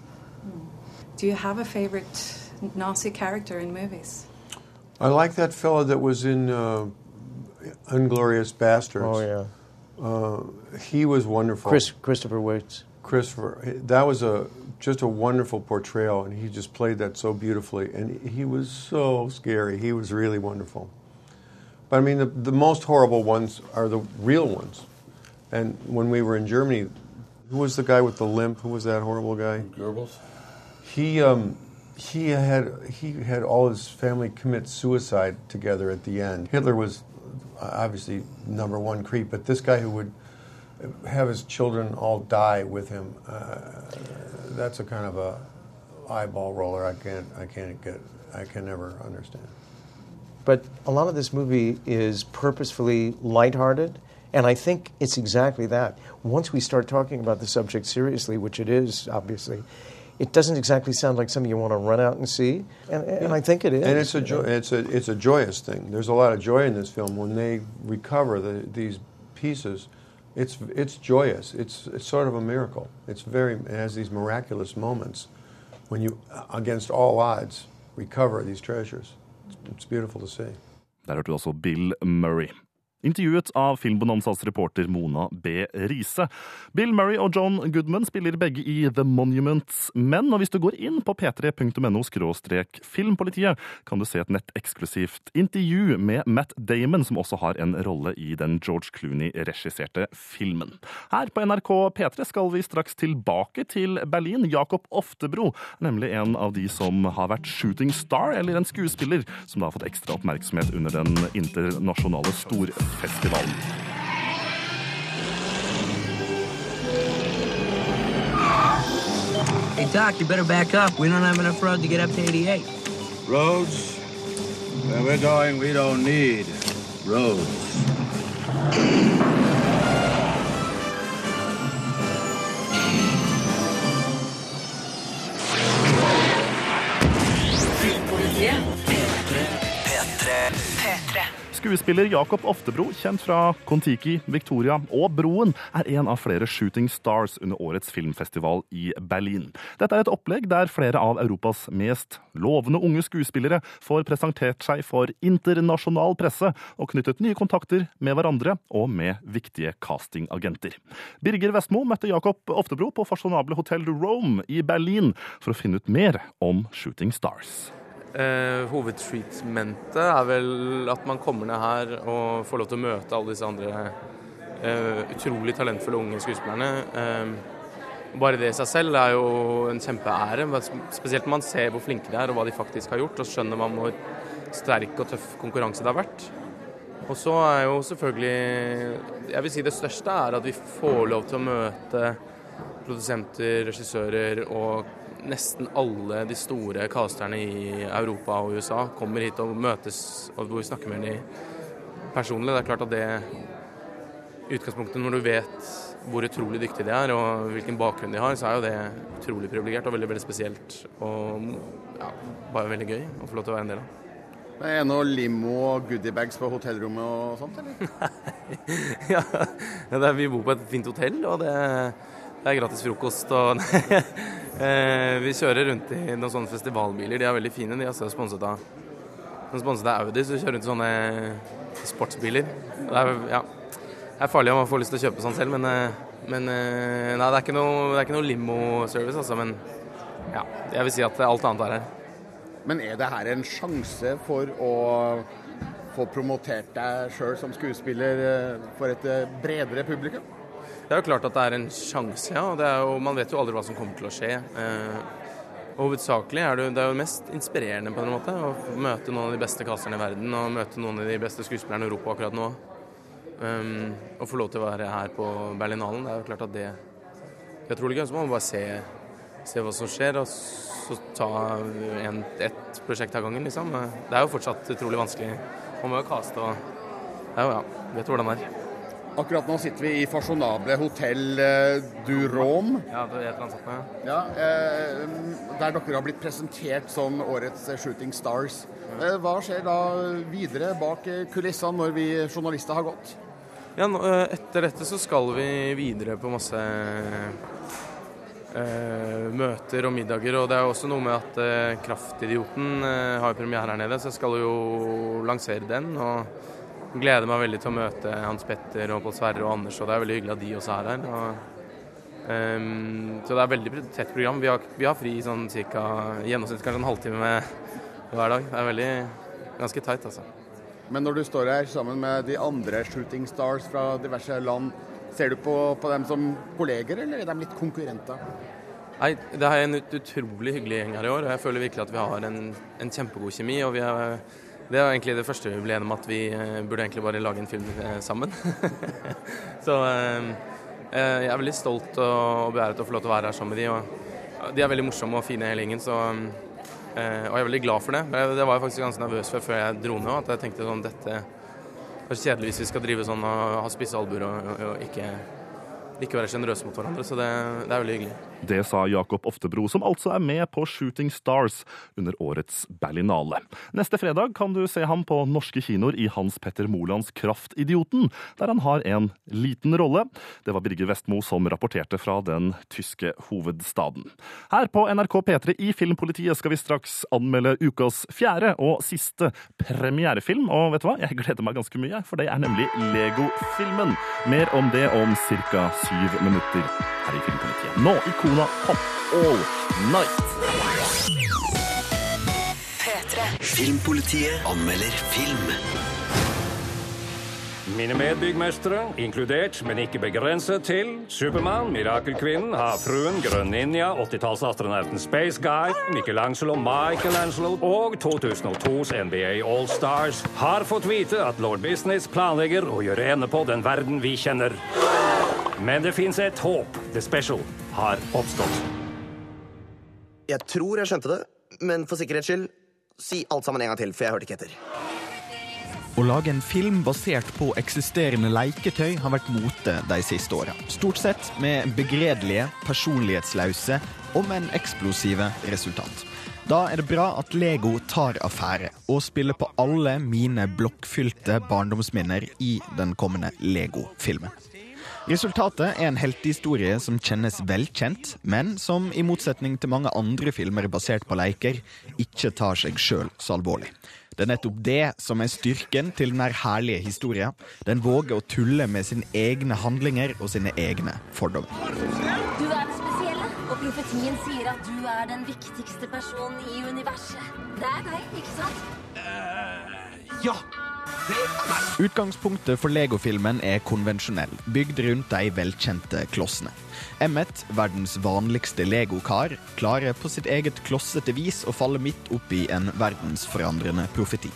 Speaker 31: Do you have a favorite Nazi character in movies?
Speaker 29: I like that fellow that was in uh, Unglorious Bastards.
Speaker 32: Oh, yeah.
Speaker 29: Uh, he was wonderful.
Speaker 32: Chris, Christopher Waits.
Speaker 29: Christopher, that was a just a wonderful portrayal, and he just played that so beautifully. And he was so scary. He was really wonderful. But I mean, the, the most horrible ones are the real ones. And when we were in Germany, who was the guy with the limp? Who was that horrible guy?
Speaker 30: Goebbels.
Speaker 29: He um, he had he had all his family commit suicide together at the end. Hitler was uh, obviously number one creep, but this guy who would have his children all die with him, uh, that's a kind of a eyeball roller. I can't I can't get I can never understand.
Speaker 32: But a lot of this movie is purposefully lighthearted, and I think it's exactly that. Once we start talking about the subject seriously, which it is obviously, it doesn't exactly sound like something you want to run out and see, and, and I think it is.
Speaker 29: And it's a jo- it's a it's a joyous thing. There's a lot of joy in this film when they recover the, these pieces. It's it's joyous. It's it's sort of a miracle. It's very it has these miraculous moments when you, uh, against all odds, recover these treasures. It's, it's beautiful to see.
Speaker 1: Der hørte du også Bill Murray. Intervjuet av Filmbonanzas reporter Mona B. Riise. Bill Murray og John Goodman spiller begge i The Monuments Men, og hvis du går inn på p3.no filmpolitiet, kan du se et netteksklusivt intervju med Matt Damon, som også har en rolle i den George Clooney-regisserte filmen. Her på NRK P3 skal vi straks tilbake til Berlin. Jakob Oftebro, nemlig en av de som har vært shooting star, eller en skuespiller som da har fått ekstra oppmerksomhet under den internasjonale storfestivalen.
Speaker 33: Hey, Doc, you better back up. We don't have enough road to get up to 88.
Speaker 34: Roads? Where we're going, we don't need roads.
Speaker 1: Skuespiller Jakob Oftebro, kjent fra Kon-Tiki, Victoria og Broen, er en av flere shooting stars under årets filmfestival i Berlin. Dette er et opplegg der flere av Europas mest lovende unge skuespillere får presentert seg for internasjonal presse og knyttet nye kontakter med hverandre og med viktige castingagenter. Birger Vestmo møtte Jakob Oftebro på fasjonable Hotel Rome i Berlin for å finne ut mer om shooting stars.
Speaker 35: Eh, hovedtreatmentet er vel at man kommer ned her og får lov til å møte alle disse andre eh, utrolig talentfulle unge skuespillerne. Eh, bare det i seg selv er jo en kjempeære. Spesielt når man ser hvor flinke de er og hva de faktisk har gjort, og skjønner man hvor sterk og tøff konkurranse det har vært. Og så er jo selvfølgelig Jeg vil si det største er at vi får lov til å møte produsenter, regissører og nesten alle de store casterne i Europa og USA kommer hit og møtes, og hvor vi snakker med dem personlig. Det er klart at det utgangspunktet når du vet hvor utrolig dyktige de er og hvilken bakgrunn de har, så er jo det utrolig privilegert og veldig veldig spesielt. Og ja, bare veldig gøy å få lov til å være en del av.
Speaker 24: Det er noe limo og goodiebags på hotellrommet og sånt, eller? <laughs>
Speaker 35: ja, det er, vi bor på et fint hotell, og det, det er gratis frokost og <laughs> Eh, vi kjører rundt i noen sånne festivalbiler. De er veldig fine. De er også sponset av sponset av Audi, så vi kjører rundt i sånne sportsbiler. Det er, ja, det er farlig om man får lyst til å kjøpe sånn selv, men, eh, men eh, nei, det er ikke noe, er noe limo-service, altså. Men ja, jeg vil si at alt annet er her.
Speaker 24: Men er det her en sjanse for å få promotert deg sjøl som skuespiller for et bredere publikum?
Speaker 35: Det er jo klart at det er en sjanse, ja. Det jo, man vet jo aldri hva som kommer til å skje. Eh, Hovedsakelig er det, det er jo mest inspirerende på en måte å møte noen av de beste casterne i verden og møte noen av de beste skuespillerne i Europa akkurat nå. Um, få lov til å være her på Berlinalen, det er jo klart at det det er utrolig gøy. så må man bare se, se hva som skjer, og så ta en, ett prosjekt av gangen, liksom. Det er jo fortsatt utrolig vanskelig. Man må jo kaste og er ja. Vet du hvordan det er.
Speaker 24: Akkurat nå sitter vi i fasjonable hotell eh, du Rome.
Speaker 35: Ja, det er et sånt. Ja.
Speaker 24: Eh, der dere har blitt presentert som årets eh, Shooting Stars. Eh, hva skjer da videre bak eh, kulissene når vi journalister har gått?
Speaker 35: Ja, nå, etter dette så skal vi videre på masse eh, møter og middager. Og det er også noe med at Kraftidioten har premiere her nede, så jeg skal jo lansere den. Og gleder meg veldig til å møte Hans Petter og Pål Sverre og Anders, og det er veldig hyggelig at de også er her. Og, um, så det er veldig tett program. Vi har, vi har fri sånn cirka gjennomsnitt kanskje en halvtime hver dag. Det er veldig ganske tight, altså.
Speaker 24: Men når du står her sammen med de andre Shooting Stars fra diverse land, ser du på, på dem som kolleger, eller er de litt konkurrenter?
Speaker 35: Nei, Det er en ut utrolig hyggelig gjeng her i år, og jeg føler virkelig at vi har en, en kjempegod kjemi. og vi er, Det er egentlig det første vi ble enige om, at vi eh, burde egentlig bare lage en film eh, sammen. <laughs> Så eh, jeg er veldig stolt og, beæret å få lov til å være her sammen med de. og De er veldig morsomme og fine hele gjengen, så og jeg er veldig glad for det. Det var jeg faktisk ganske nervøs for før jeg dro ned. At jeg tenkte sånn dette det er kjedelig hvis vi skal drive sånn og ha spisse albuer og, og, og ikke, ikke være sjenerøse mot hverandre. Så det, det er veldig hyggelig.
Speaker 1: Det sa Jakob Oftebro, som altså er med på Shooting Stars under årets Berlinale. Neste fredag kan du se ham på norske kinoer i Hans Petter Molands Kraftidioten, der han har en liten rolle. Det var Birger Vestmo som rapporterte fra den tyske hovedstaden. Her på NRK P3 i Filmpolitiet skal vi straks anmelde ukas fjerde og siste premierefilm. Og vet du hva? Jeg gleder meg ganske mye, for det er nemlig Lego-filmen. Mer om det om ca. syv minutter her i Filmpolitiet. Nå i Kona Pop All Night.
Speaker 4: Filmpolitiet anmelder film.
Speaker 36: Mine medbyggmestere, inkludert, men ikke begrenset til Supermann, Mirakelkvinnen, Havfruen, Grønn Ninja, 80-tallsastronauten Space Guy, Michelangelo, Michelangelo og 2002s NBA All-Stars har fått vite at lord Business planlegger å gjøre ende på den verden vi kjenner. Men det fins et håp. The Special har oppstått.
Speaker 37: Jeg tror jeg skjønte det, men for sikkerhets skyld, si alt sammen en gang til, for jeg hørte ikke etter.
Speaker 38: Å lage en film basert på eksisterende leketøy har vært mote de siste åra. Stort sett med begredelige, personlighetsløse og med en eksplosive resultat. Da er det bra at Lego tar affære og spiller på alle mine blokkfylte barndomsminner i den kommende Lego-filmen. Resultatet er en heltehistorie som kjennes velkjent, men som i motsetning til mange andre filmer basert på leker, ikke tar seg sjøl så alvorlig. Det er nettopp det som er styrken til denne herlige historien. Den våger å tulle med sine egne handlinger og sine egne fordommer.
Speaker 39: Du er den spesielle, og profetien sier at du er den viktigste personen i universet. Det er deg, ikke sant?
Speaker 38: Ja! Utgangspunktet for Lego-filmen er konvensjonell, bygd rundt de velkjente klossene. Emmet, verdens vanligste legokar, klarer på sitt eget klossete vis å falle midt oppi en verdensforandrende profeti.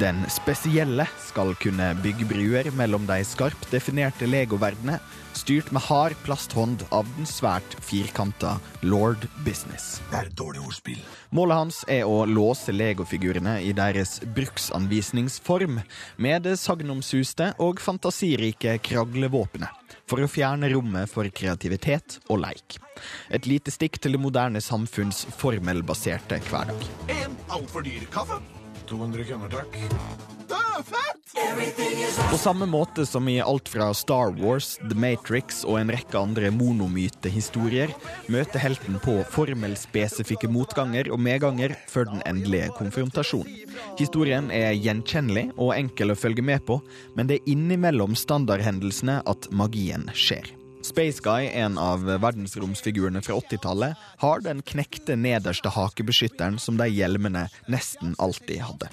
Speaker 38: Den spesielle skal kunne bygge bruer mellom de skarpt definerte legoverdenene, styrt med hard plasthånd av den svært firkanta lord business.
Speaker 40: Det er et dårlig ordspill.
Speaker 38: Målet hans er å låse legofigurene i deres bruksanvisningsform med det sagnomsuste og fantasirike kraglevåpenet, for å fjerne rommet for kreativitet og leik. Et lite stikk til det moderne samfunns formelbaserte hverdag.
Speaker 40: En altfor dyr kaffe. 200 kroner, takk.
Speaker 38: På samme måte som i alt fra Star Wars, The Matrix og en rekke andre monomytehistorier, møter helten på formelspesifikke motganger og medganger før den endelige konfrontasjonen. Historien er gjenkjennelig og enkel å følge med på, men det er innimellom standardhendelsene at magien skjer. Space Guy, en av verdensromsfigurene fra 80-tallet, har den knekte nederste hakebeskytteren som de hjelmene nesten alltid hadde.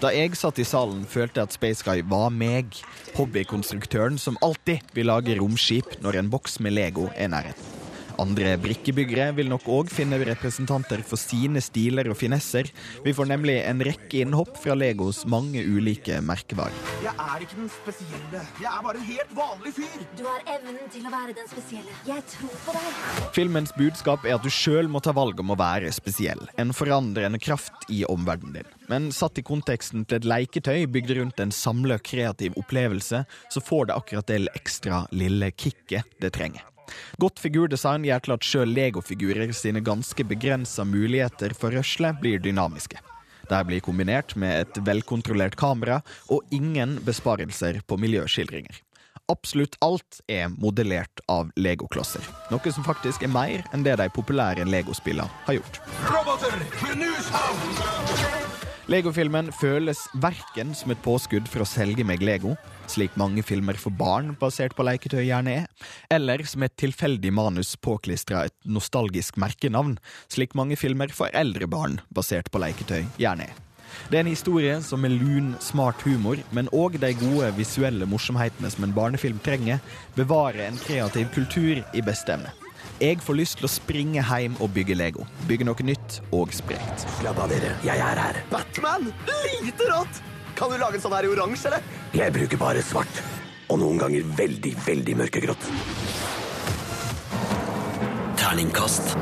Speaker 38: Da jeg satt i salen, følte jeg at Space Guy var meg. Hobbykonstruktøren som alltid vil lage romskip når en boks med Lego er nærheten. Andre brikkebyggere vil nok òg finne representanter for sine stiler og finesser. Vi får nemlig en rekke innhopp fra Legos mange ulike merkevarer.
Speaker 41: Jeg er ikke den spesielle. Jeg er bare en helt vanlig fyr.
Speaker 39: Du har evnen til å være den spesielle. Jeg tror på deg.
Speaker 38: Filmens budskap er at du sjøl må ta valg om å være spesiell. En forandrende kraft i omverdenen din. Men satt i konteksten til et leketøy bygd rundt en samla kreativ opplevelse, så får det akkurat det ekstra lille kicket det trenger. Godt figurdesign gjør til at sjøl legofigurer sine ganske begrensa muligheter for rørsle blir dynamiske. De blir kombinert med et velkontrollert kamera og ingen besparelser på miljøskildringer. Absolutt alt er modellert av legoklosser, noe som faktisk er mer enn det de populære legospillene har gjort.
Speaker 41: Roboter, knus ham!
Speaker 38: Legofilmen føles verken som et påskudd for å selge meg Lego, slik mange filmer for barn basert på leketøy gjerne er, eller som et tilfeldig manus påklistra et nostalgisk merkenavn, slik mange filmer for eldre barn basert på leketøy gjerne er. Det er en historie som med lun, smart humor, men òg de gode visuelle morsomhetene som en barnefilm trenger, bevarer en kreativ kultur i beste evne. Jeg får lyst til å springe hjem og bygge Lego. Bygge noe nytt og sprekt.
Speaker 41: Slapp av, dere. Jeg er her.
Speaker 37: Batman! Lite rått! Kan du lage en sånn her i oransje, eller?
Speaker 41: Jeg bruker bare svart. Og noen ganger veldig, veldig mørkegrått.
Speaker 4: Terningkast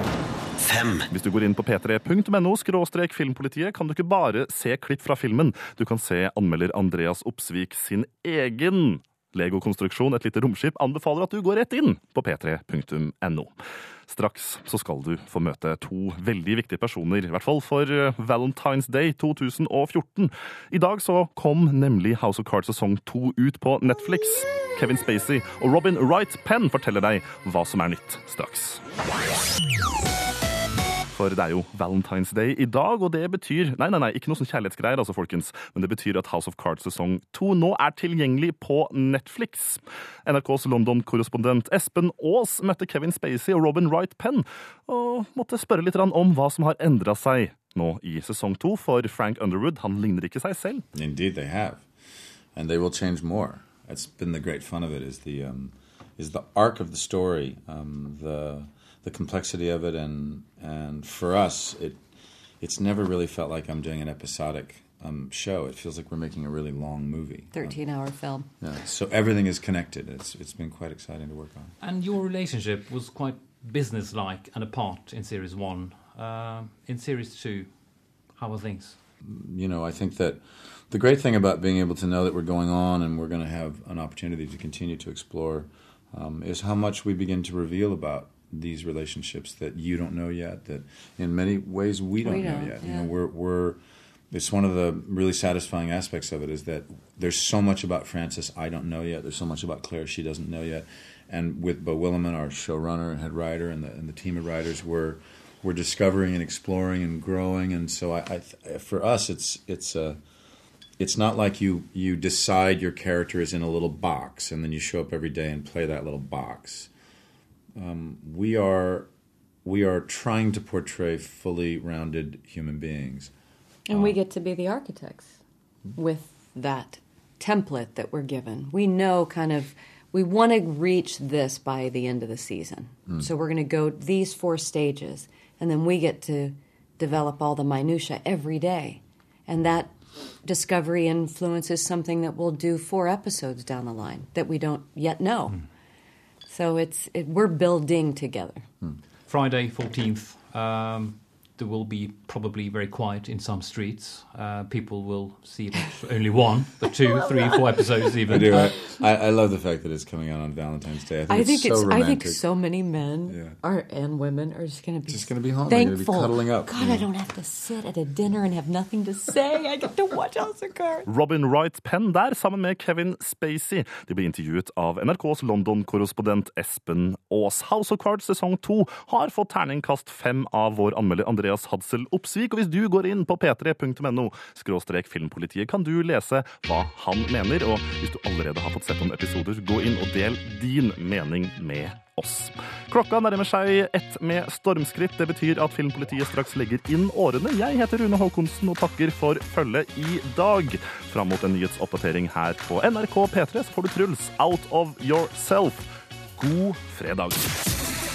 Speaker 4: fem.
Speaker 1: Hvis du går inn på p3.no skråstrek filmpolitiet, kan du ikke bare se klipp fra filmen. Du kan se anmelder Andreas Opsvik sin egen Lego-konstruksjon, et lite romskip, anbefaler at du går rett inn på p3.no. Straks så skal du få møte to veldig viktige personer, i hvert fall for eh, Valentine's Day 2014. I dag så kom nemlig House of Cards sesong to ut på Netflix. Kevin Spacey og Robin Wright Penn forteller deg hva som er nytt straks. For det er jo Valentine's Day i dag, og det betyr Nei, nei, nei, ikke noe sånn kjærlighetsgreier, altså, folkens. Men det betyr at House of Cards sesong to nå er tilgjengelig på Netflix. NRKs London-korrespondent Espen Aas møtte Kevin Spacey og Robin Wright Penn, og måtte spørre litt om hva som har endra seg nå i sesong to, for Frank Underwood han ligner ikke seg selv.
Speaker 42: Indeed they have. And they will change more. It's been the great fun of it is the, um, is the arc of the story, um, the the complexity of it, and and for us, it it's never really felt like I'm doing an episodic um, show. It feels like we're making a really long movie.
Speaker 40: Thirteen-hour film.
Speaker 42: Yeah, so everything is connected. It's it's been quite exciting to work on.
Speaker 43: And your relationship was quite businesslike and apart in series one. Uh, in series two, how are things?
Speaker 42: You know, I think that the great thing about being able to know that we're going on and we're going to have an opportunity to continue to explore um, is how much we begin to reveal about these relationships that you don't know yet that in many ways we don't,
Speaker 40: We
Speaker 42: know
Speaker 40: don't,
Speaker 42: yet you know we're we're it's one of the really satisfying aspects of it is that there's so much about Frances I don't know yet. There's so much about Claire she doesn't know yet. And with Bo Williman, our showrunner and head writer, and the, and the team of writers, we're we're discovering and exploring and growing. And so I, I for us, it's it's uh, it's not like you you decide your character is in a little box and then you show up every day and play that little box. Um, we are we are trying to portray fully rounded human beings.
Speaker 40: And we get to be the architects with that template that we're given. We know kind of, we want to reach this by the end of the season.
Speaker 42: Mm.
Speaker 40: So we're going to go these four stages, and then we get to develop all the minutia every day. And that discovery influences something that we'll do four episodes down the line that we don't yet know. So it's it, we're building together.
Speaker 43: Friday, 14th. Um, there will be probably very quiet in some streets. Uh, people will see <laughs> only one, but <laughs> two, three, four episodes even.
Speaker 42: I do. I, I, I love the fact that it's coming out on Valentine's Day. I think,
Speaker 40: I think
Speaker 42: it's,
Speaker 40: it's.
Speaker 42: so
Speaker 40: I think so many men
Speaker 42: Yeah.
Speaker 40: are and women are just going to be
Speaker 42: Just gonna be home. They're gonna be cuddling up.
Speaker 40: God, I don't have to sit at a dinner and have nothing to say. I get to watch House of Cards.
Speaker 1: Robin Wright Penn der, sammen med Kevin Spacey. De ble intervjuet av NRKs London-korrespondent Espen Aas. House of Cards sesong to har fått terningkast fem av vår anmelder Andreas Hadsel Opsvik. Og hvis du går inn på p3.no skråstrek filmpolitiet, kan du lese hva han mener. Og hvis du allerede har fått sett noen episoder, gå inn og del din mening med oss. Klokka nærmer seg ett med stormskritt. Det betyr at Filmpolitiet straks legger inn årene. Jeg heter Rune Håkonsen og takker for følget i dag. Fram mot en nyhetsoppdatering her på NRK P3 så får du Truls Out of Yourself. God fredag.